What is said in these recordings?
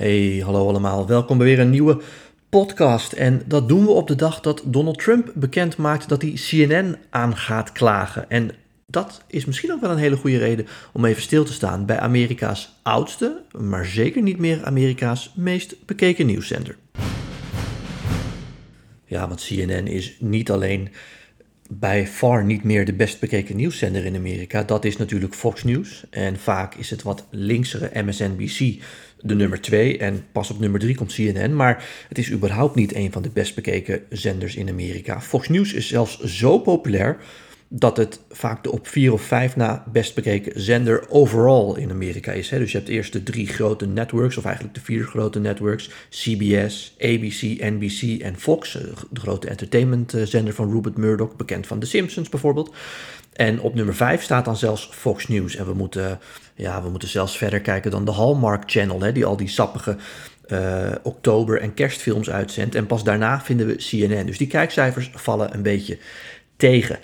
Hey, hallo allemaal. Welkom bij weer een nieuwe podcast. En dat doen we op de dag dat Donald Trump bekend maakt dat hij CNN aan gaat klagen. En dat is misschien ook wel een hele goede reden om even stil te staan bij Amerika's oudste, maar zeker niet meer Amerika's meest bekeken nieuwszender. Ja, want CNN is niet alleen bij far niet meer de best bekeken nieuwszender in Amerika. Dat is natuurlijk Fox News. En vaak is het wat linksere MSNBC de nummer 2 en pas op nummer 3 komt CNN. Maar het is überhaupt niet een van de best bekeken zenders in Amerika. Fox News is zelfs zo populair dat het vaak de op 4 of 5 na best bekeken zender overall in Amerika is. Hè. Dus je hebt eerst de drie grote networks, of eigenlijk de vier grote networks: CBS, ABC, NBC en Fox, eh, de grote entertainmentzender van Rupert Murdoch, bekend van The Simpsons bijvoorbeeld. En op nummer 5 staat dan zelfs Fox News. En we moeten, ja, we moeten zelfs verder kijken dan de Hallmark Channel, hè, die al die sappige uh, oktober- en kerstfilms uitzendt. En pas daarna vinden we CNN. Dus die kijkcijfers vallen een beetje tegen.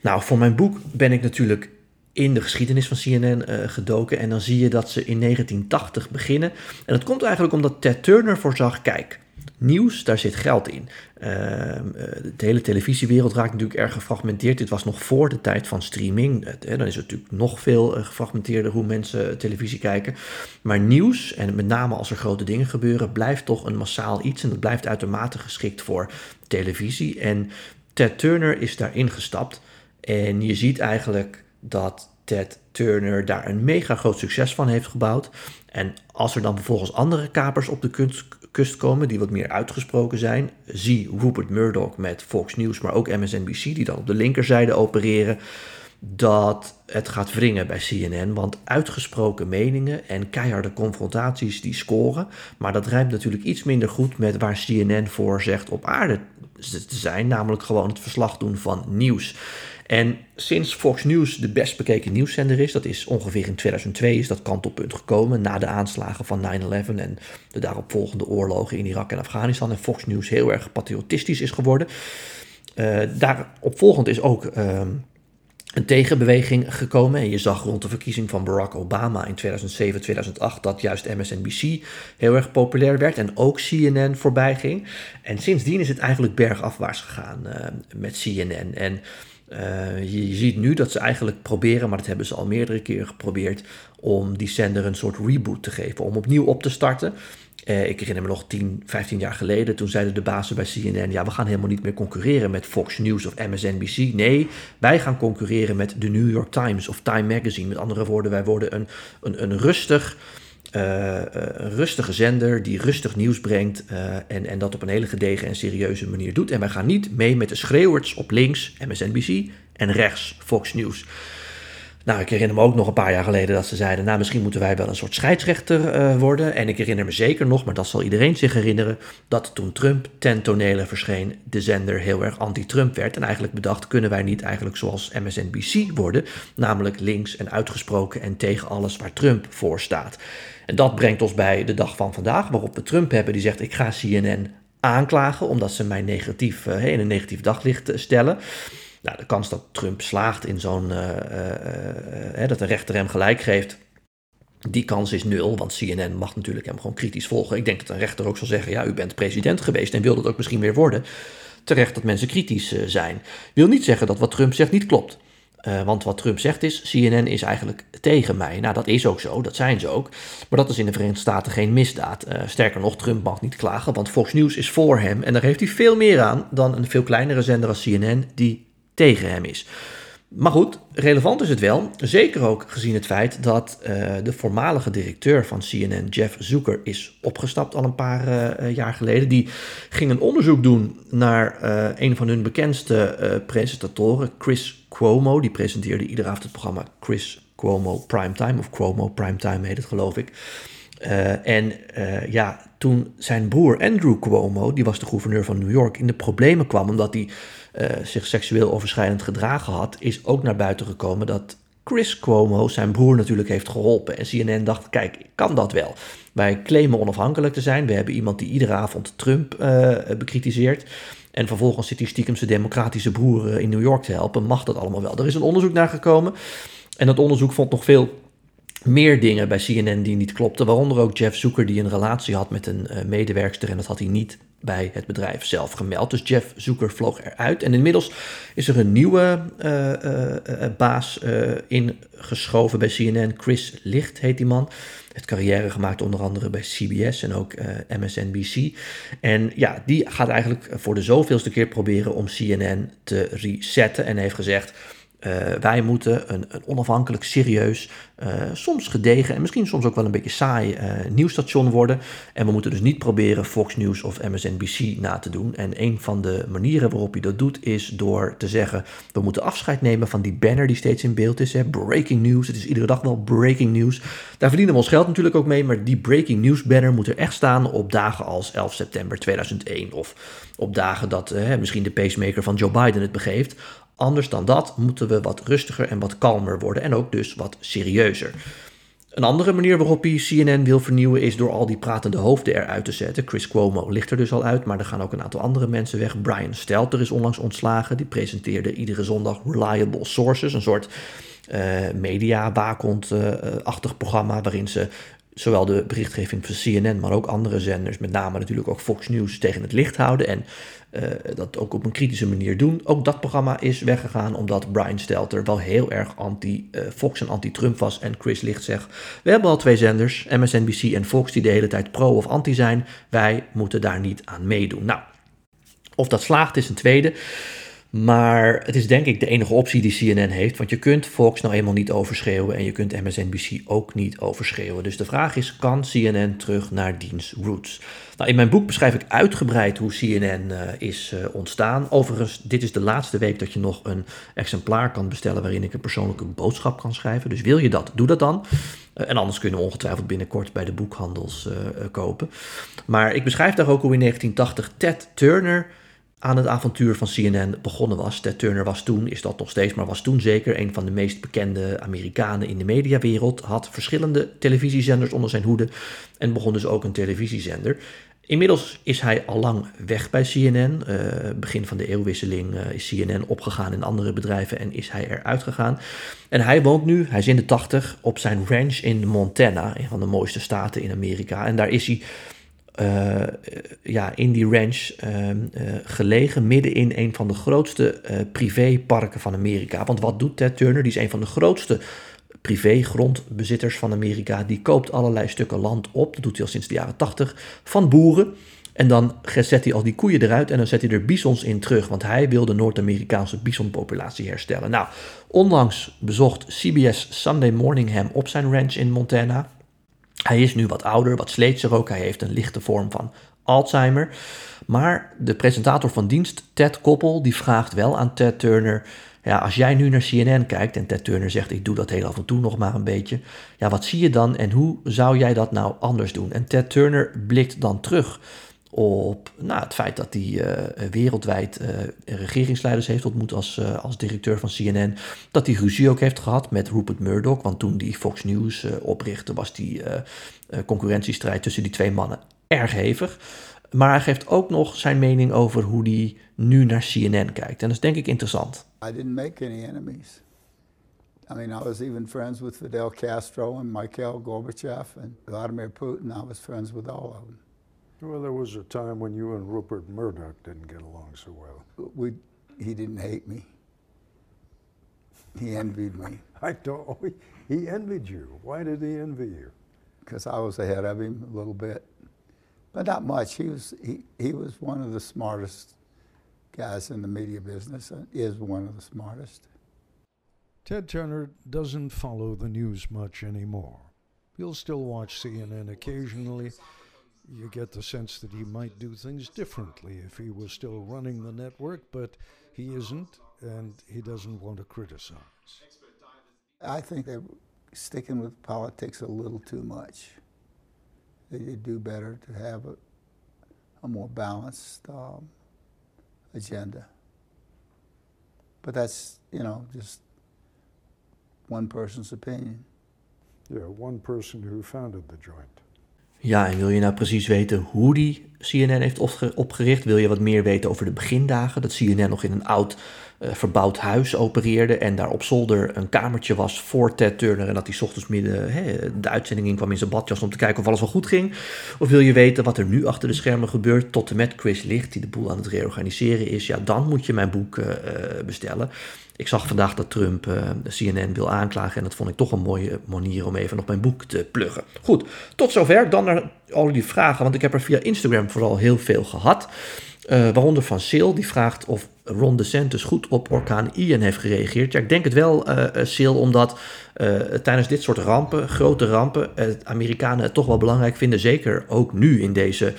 Nou, voor mijn boek ben ik natuurlijk in de geschiedenis van CNN eh, gedoken. En dan zie je dat ze in 1980 beginnen. En dat komt eigenlijk omdat Ted Turner voorzag, kijk, nieuws, daar zit geld in. Uh, de hele televisiewereld raakt natuurlijk erg gefragmenteerd. Dit was nog voor de tijd van streaming. Dan is het natuurlijk nog veel uh, gefragmenteerder hoe mensen televisie kijken. Maar nieuws, en met name als er grote dingen gebeuren, blijft toch een massaal iets. En dat blijft uitermate geschikt voor televisie. En Ted Turner is daarin gestapt. En je ziet eigenlijk dat Ted Turner daar een mega groot succes van heeft gebouwd. En als er dan vervolgens andere kapers op de kust komen, die wat meer uitgesproken zijn, zie Rupert Murdoch met Fox News, maar ook MSNBC, die dan op de linkerzijde opereren, dat het gaat wringen bij CNN. Want uitgesproken meningen en keiharde confrontaties die scoren. Maar dat rijmt natuurlijk iets minder goed met waar CNN voor zegt op aarde te zijn, namelijk gewoon het verslag doen van nieuws. En sinds Fox News de best bekeken nieuwszender is, dat is ongeveer in 2002 is dat kantelpunt gekomen na de aanslagen van 9-11 en de daaropvolgende oorlogen in Irak en Afghanistan en Fox News heel erg patriotistisch is geworden. Uh, daaropvolgend is ook uh, een tegenbeweging gekomen. En je zag rond de verkiezing van Barack Obama in 2007, 2008 dat juist MSNBC heel erg populair werd en ook CNN voorbij ging. En sindsdien is het eigenlijk bergafwaarts gegaan uh, met CNN. En uh, je, ziet nu dat ze eigenlijk proberen, maar dat hebben ze al meerdere keren geprobeerd, om die zender een soort reboot te geven, om opnieuw op te starten. Uh, ik herinner me nog 10, 15 jaar geleden, toen zeiden de bazen bij CNN, ja, we gaan helemaal niet meer concurreren met Fox News of MSNBC. Nee, wij gaan concurreren met de New York Times of Time Magazine. Met andere woorden, wij worden een, een, een rustig uh, een rustige zender die rustig nieuws brengt uh, en, en dat op een hele gedegen en serieuze manier doet. En wij gaan niet mee met de schreeuwers op links, MSNBC, en rechts, Fox News. Nou, ik herinner me ook nog een paar jaar geleden dat ze zeiden, nou misschien moeten wij wel een soort scheidsrechter worden. En ik herinner me zeker nog, maar dat zal iedereen zich herinneren, dat toen Trump ten tonele verscheen, de zender heel erg anti-Trump werd. En eigenlijk bedacht, kunnen wij niet eigenlijk zoals MSNBC worden, namelijk links en uitgesproken en tegen alles waar Trump voor staat. En dat brengt ons bij de dag van vandaag, waarop we Trump hebben die zegt: Ik ga CNN aanklagen omdat ze mij negatief, uh, in een negatief daglicht stellen. Nou, de kans dat Trump slaagt in zo'n. Uh, dat de rechter hem gelijk geeft. Die kans is nul, want CNN mag natuurlijk hem gewoon kritisch volgen. Ik denk dat een rechter ook zal zeggen: ja, u bent president geweest en wil dat ook misschien weer worden. Terecht dat mensen kritisch zijn. Wil niet zeggen dat wat Trump zegt niet klopt. Uh, want wat Trump zegt is, CNN is eigenlijk tegen mij. Nou, dat is ook zo, dat zijn ze ook. Maar dat is in de Verenigde Staten geen misdaad. Uh, sterker nog, Trump mag niet klagen, want Fox News is voor hem. En daar heeft hij veel meer aan dan een veel kleinere zender als CNN die tegen hem is. Maar goed, relevant is het wel. Zeker ook gezien het feit dat uh, de voormalige directeur van CNN, Jeff Zucker, is opgestapt al een paar uh, jaar geleden. Die ging een onderzoek doen naar een van hun bekendste presentatoren, Chris Cuomo. Die presenteerde iedere avond het programma Chris Cuomo Primetime, of Cuomo Primetime heet het geloof ik. en ja, toen zijn broer Andrew Cuomo, die was de gouverneur van New York, in de problemen kwam omdat hij uh, zich seksueel overschrijdend gedragen had, is ook naar buiten gekomen dat Chris Cuomo zijn broer natuurlijk heeft geholpen. En CNN dacht, kijk, kan dat wel? Wij claimen onafhankelijk te zijn. We hebben iemand die iedere avond Trump uh, bekritiseert. En vervolgens zit hij stiekem zijn democratische broer in New York te helpen. Mag dat allemaal wel? Er is een onderzoek naar gekomen. En dat onderzoek vond nog veel meer dingen bij CNN die niet klopten. Waaronder ook Jeff Zoeker die een relatie had met een uh, medewerkster. En dat had hij niet bij het bedrijf zelf gemeld. Dus Jeff Zoeker vloog eruit. En inmiddels is er een nieuwe uh, uh, baas ingeschoven bij CNN. Chris Licht heet die man. Het carrière gemaakt onder andere bij CBS en ook MSNBC. En ja, die gaat eigenlijk voor de zoveelste keer proberen om CNN te resetten. En heeft gezegd uh, wij moeten een, een onafhankelijk, serieus, uh, soms gedegen en misschien soms ook wel een beetje saai uh, nieuwsstation worden. En we moeten dus niet proberen Fox News of MSNBC na te doen. En een van de manieren waarop je dat doet is door te zeggen: we moeten afscheid nemen van die banner die steeds in beeld is. Hè? Breaking news. Het is iedere dag wel breaking news. Daar verdienen we ons geld natuurlijk ook mee. Maar die breaking news banner moet er echt staan op dagen als 11 september 2001. Of op dagen dat misschien de pacemaker van Joe Biden het begeeft. Anders dan dat moeten we wat rustiger en wat kalmer worden en ook dus wat serieuzer. Een andere manier waarop hij CNN wil vernieuwen is door al die pratende hoofden eruit te zetten. Chris Cuomo ligt er dus al uit, maar er gaan ook een aantal andere mensen weg. Brian Stelter is onlangs ontslagen. Die presenteerde iedere zondag Reliable Sources, een soort uh, media achtig programma waarin ze zowel de berichtgeving van CNN, maar ook andere zenders, met name natuurlijk ook Fox News, tegen het licht houden. En uh, dat ook op een kritische manier doen. Ook dat programma is weggegaan omdat Brian Stelter wel heel erg anti-Fox en anti-Trump was. En Chris Licht zegt, we hebben al twee zenders, MSNBC en Fox, die de hele tijd pro of anti zijn. Wij moeten daar niet aan meedoen. Nou, of dat slaagt is een tweede. Maar het is denk ik de enige optie die CNN heeft. Want je kunt Fox nou eenmaal niet overschreeuwen. En je kunt MSNBC ook niet overschreeuwen. Dus de vraag is: kan CNN terug naar diens roots? Nou, in mijn boek beschrijf ik uitgebreid hoe CNN eh, is uh, ontstaan. Overigens, dit is de laatste week dat je nog een exemplaar kan bestellen. waarin ik een persoonlijke boodschap kan schrijven. Dus wil je dat, doe dat dan. Uh, en anders kunnen we ongetwijfeld binnenkort bij de boekhandels kopen. Maar ik beschrijf daar ook hoe in 1980 Ted Turner aan het avontuur van CNN begonnen was. Ted Turner was toen, is dat nog steeds, maar was toen zeker een van de meest bekende Amerikanen in de mediawereld. Had verschillende televisiezenders onder zijn hoede en begon dus ook een televisiezender. Inmiddels is hij al lang weg bij CNN. Uh, begin van de eeuwwisseling uh, is CNN opgegaan in andere bedrijven en is hij eruit gegaan. En hij woont nu, hij is in de tachtig, op zijn ranch in Montana, een van de mooiste staten in Amerika. En daar is hij uh, ja, in die ranch uh, uh, gelegen, midden in een van de grootste privéparken van Amerika. Want wat doet Ted Turner? Die is een van de grootste privégrondbezitters van Amerika. Die koopt allerlei stukken land op, dat doet hij al sinds de jaren 80, van boeren. En dan zet hij al die koeien eruit en dan zet hij er bisons in terug. Want hij wil de Noord-Amerikaanse bisonpopulatie herstellen. Nou, onlangs bezocht CBS Sunday Morning hem op zijn ranch in Montana. Hij is nu wat ouder, wat sleetser ook. Hij heeft een lichte vorm van Alzheimer. Maar de presentator van dienst, Ted Koppel, die vraagt wel aan Ted Turner... Ja, als jij nu naar CNN kijkt en Ted Turner zegt: Ik doe dat heel af en toe nog maar een beetje. Ja, wat zie je dan en hoe zou jij dat nou anders doen? En Ted Turner blikt dan terug op nou, het feit dat hij uh, wereldwijd uh, regeringsleiders heeft ontmoet als, uh, als directeur van CNN. Dat hij ruzie ook heeft gehad met Rupert Murdoch. Want toen die Fox News oprichtte, was die concurrentiestrijd tussen die twee mannen erg hevig. Maar hij geeft ook nog zijn mening over hoe hij nu naar CNN kijkt. En dat is denk ik interessant. I didn't make any enemies. I mean, I was even friends with Fidel Castro and Mikhail Gorbachev and Vladimir Putin. I was friends with all of them. Well, there was a time when you and Rupert Murdoch didn't get along so well. We, he didn't hate me. He envied me. I don't. Oh, he envied you. Why did he envy you? Because I was ahead of him a little bit, but not much. He was he, he was one of the smartest guys in the media business. Is one of the smartest. Ted Turner doesn't follow the news much anymore. He'll still watch CNN occasionally you get the sense that he might do things differently if he was still running the network, but he isn't, and he doesn't want to criticize. I think they're sticking with politics a little too much. They'd do better to have a, a more balanced um, agenda. But that's, you know, just one person's opinion. Yeah, one person who founded the joint. Ja, en wil je nou precies weten hoe die CNN heeft opgericht? Wil je wat meer weten over de begindagen? Dat CNN nog in een oud uh, verbouwd huis opereerde en daar op zolder een kamertje was voor Ted Turner en dat hij ochtends midden de uitzending in kwam in zijn badjas om te kijken of alles wel goed ging? Of wil je weten wat er nu achter de schermen gebeurt tot en met Chris Licht die de boel aan het reorganiseren is? Ja, dan moet je mijn boek uh, bestellen. Ik zag vandaag dat Trump CNN wil aanklagen en dat vond ik toch een mooie manier om even nog mijn boek te pluggen. Goed, tot zover. Dan naar al die vragen, want ik heb er via Instagram vooral heel veel gehad. Uh, waaronder van Sil, die vraagt of Ron DeSantis goed op orkaan Ian heeft gereageerd. Ja, ik denk het wel, uh, omdat tijdens dit soort rampen, grote rampen, Amerikanen het toch wel belangrijk vinden, zeker ook nu in deze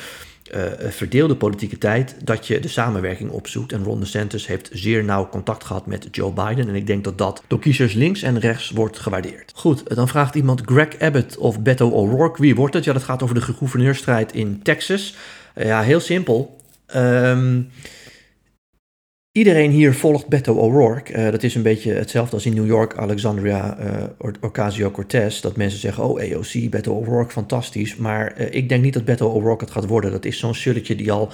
verdeelde politieke tijd, dat je de samenwerking opzoekt. En Ron DeSantis heeft zeer nauw contact gehad met Joe Biden. En ik denk dat dat door kiezers links en rechts wordt gewaardeerd. Goed, dan vraagt iemand Greg Abbott of Beto O'Rourke. Wie wordt het? Ja, dat gaat over de gouverneurstrijd in Texas. Ja, heel simpel. Um, Iedereen hier volgt Beto O'Rourke. Uh, dat is een beetje hetzelfde als in New York, Alexandria uh, Ocasio-Cortez. Dat mensen zeggen, oh AOC, Beto O'Rourke, fantastisch. Maar uh, ik denk niet dat Beto O'Rourke het gaat worden. Dat is zo'n sulletje die al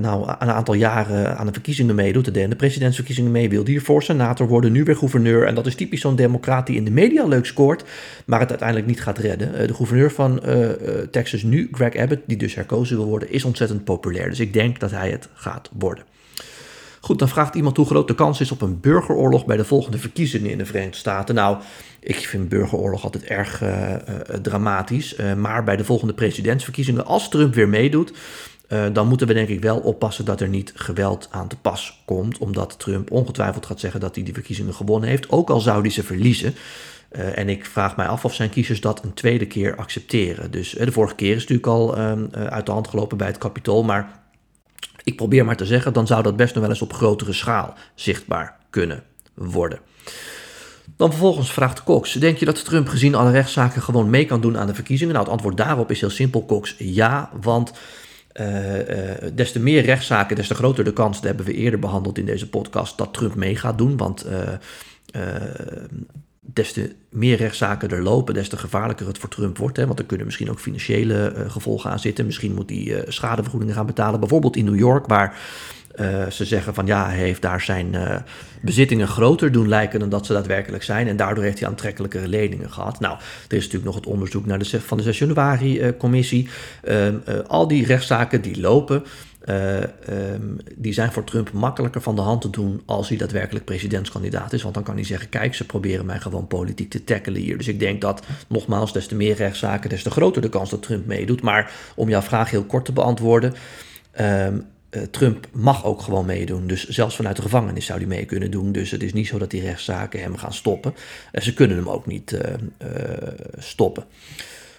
nou, een aantal jaren aan de verkiezingen meedoet. De, de presidentsverkiezingen mee wil. Die voor senator worden, nu weer gouverneur. En dat is typisch zo'n democraat die in de media leuk scoort, maar het uiteindelijk niet gaat redden. de gouverneur van Texas nu, Greg Abbott, die dus herkozen wil worden, is ontzettend populair. Dus ik denk dat hij het gaat worden. Goed, dan vraagt iemand hoe groot de kans is op een burgeroorlog bij de volgende verkiezingen in de Verenigde Staten. Nou, ik vind burgeroorlog altijd erg uh, uh, dramatisch. Uh, maar bij de volgende presidentsverkiezingen, als Trump weer meedoet, dan moeten we denk ik wel oppassen dat er niet geweld aan te pas komt. Omdat Trump ongetwijfeld gaat zeggen dat hij die verkiezingen gewonnen heeft, ook al zou hij ze verliezen. en ik vraag mij af of zijn kiezers dat een tweede keer accepteren. Dus de vorige keer is natuurlijk al ehm, uit de hand gelopen bij het Capitool, maar ik probeer maar te zeggen, dan zou dat best nog wel eens op grotere schaal zichtbaar kunnen worden. Dan vervolgens vraagt Cox: Denk je dat Trump gezien alle rechtszaken gewoon mee kan doen aan de verkiezingen? Nou, het antwoord daarop is heel simpel, Cox. Ja, want uh, uh, des te meer rechtszaken, des te groter de kans, dat hebben we eerder behandeld in deze podcast, dat Trump mee gaat doen. Want uh, des te meer rechtszaken er lopen, des te gevaarlijker het voor Trump wordt. Hè? Want er kunnen misschien ook financiële uh, gevolgen aan zitten. Misschien moet hij uh, schadevergoedingen gaan betalen. Bijvoorbeeld in New York, waar uh, ze zeggen van ja, hij heeft daar zijn bezittingen groter doen lijken dan dat ze daadwerkelijk zijn. En daardoor heeft hij aantrekkelijkere leningen gehad. Nou, er is natuurlijk nog het onderzoek naar de, van de 6 januari-commissie. Ehm, al die rechtszaken die lopen. Uh, um, die zijn voor Trump makkelijker van de hand te doen als hij daadwerkelijk presidentskandidaat is. Want dan kan hij zeggen: kijk, ze proberen mij gewoon politiek te tackelen hier. Dus ik denk dat, nogmaals, des te meer rechtszaken, des te groter de kans dat Trump meedoet. Maar om jouw vraag heel kort te beantwoorden. Um, uh, Trump mag ook gewoon meedoen. Dus zelfs vanuit de gevangenis zou hij mee kunnen doen. Dus het is niet zo dat die rechtszaken hem gaan stoppen. Uh, ze kunnen hem ook niet stoppen.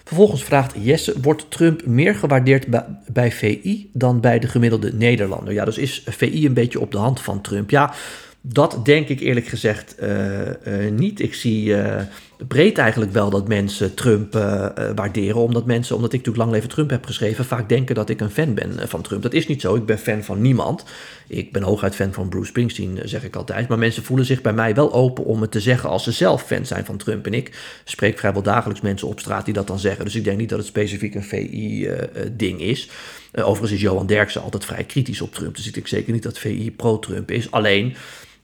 Vervolgens vraagt Jesse, wordt Trump meer gewaardeerd bij VI dan bij de gemiddelde Nederlander? Ja, dus is VI een beetje op de hand van Trump? Ja, dat denk ik eerlijk gezegd uh, uh, niet. Ik zie uh, breed eigenlijk wel dat mensen Trump waarderen. Omdat mensen, omdat ik natuurlijk lang leven Trump heb geschreven, vaak denken dat ik een fan ben van Trump. Dat is niet zo. Ik ben fan van niemand. Ik ben hooguit fan van Bruce Springsteen, zeg ik altijd. Maar mensen voelen zich bij mij wel open om het te zeggen als ze zelf fan zijn van Trump. En ik spreek vrijwel dagelijks mensen op straat die dat dan zeggen. Dus ik denk niet dat het specifiek een VI-ding is. overigens is Johan Derksen altijd vrij kritisch op Trump. Dus ik denk zeker niet dat VI pro-Trump is. Alleen.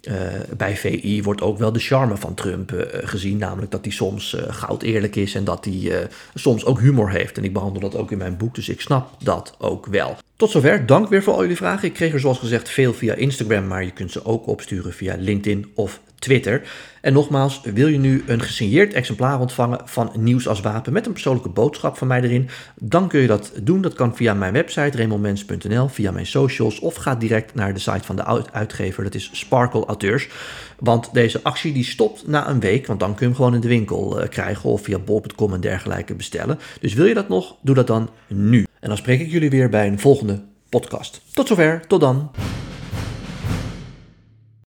Uh, bij VI wordt ook wel de charme van Trump uh, gezien, namelijk dat hij soms uh, goud eerlijk is en dat hij soms ook humor heeft. En ik behandel dat ook in mijn boek, dus ik snap dat ook wel. Tot zover, dank weer voor al jullie vragen. Ik kreeg er zoals gezegd veel via Instagram, maar je kunt ze ook opsturen via LinkedIn of Twitter. En nogmaals, wil je nu een gesigneerd exemplaar ontvangen van Nieuws als Wapen met een persoonlijke boodschap van mij erin, dan kun je dat doen. Dat kan via mijn website remonmens.nl, via mijn socials of ga direct naar de site van de uitgever, dat is Sparkle Auteurs. Want deze actie die stopt na een week, want dan kun je hem gewoon in de winkel uh, krijgen of via bol.com en dergelijke bestellen. Dus wil je dat nog, doe dat dan nu. En dan spreek ik jullie weer bij een volgende podcast. Tot zover, tot dan.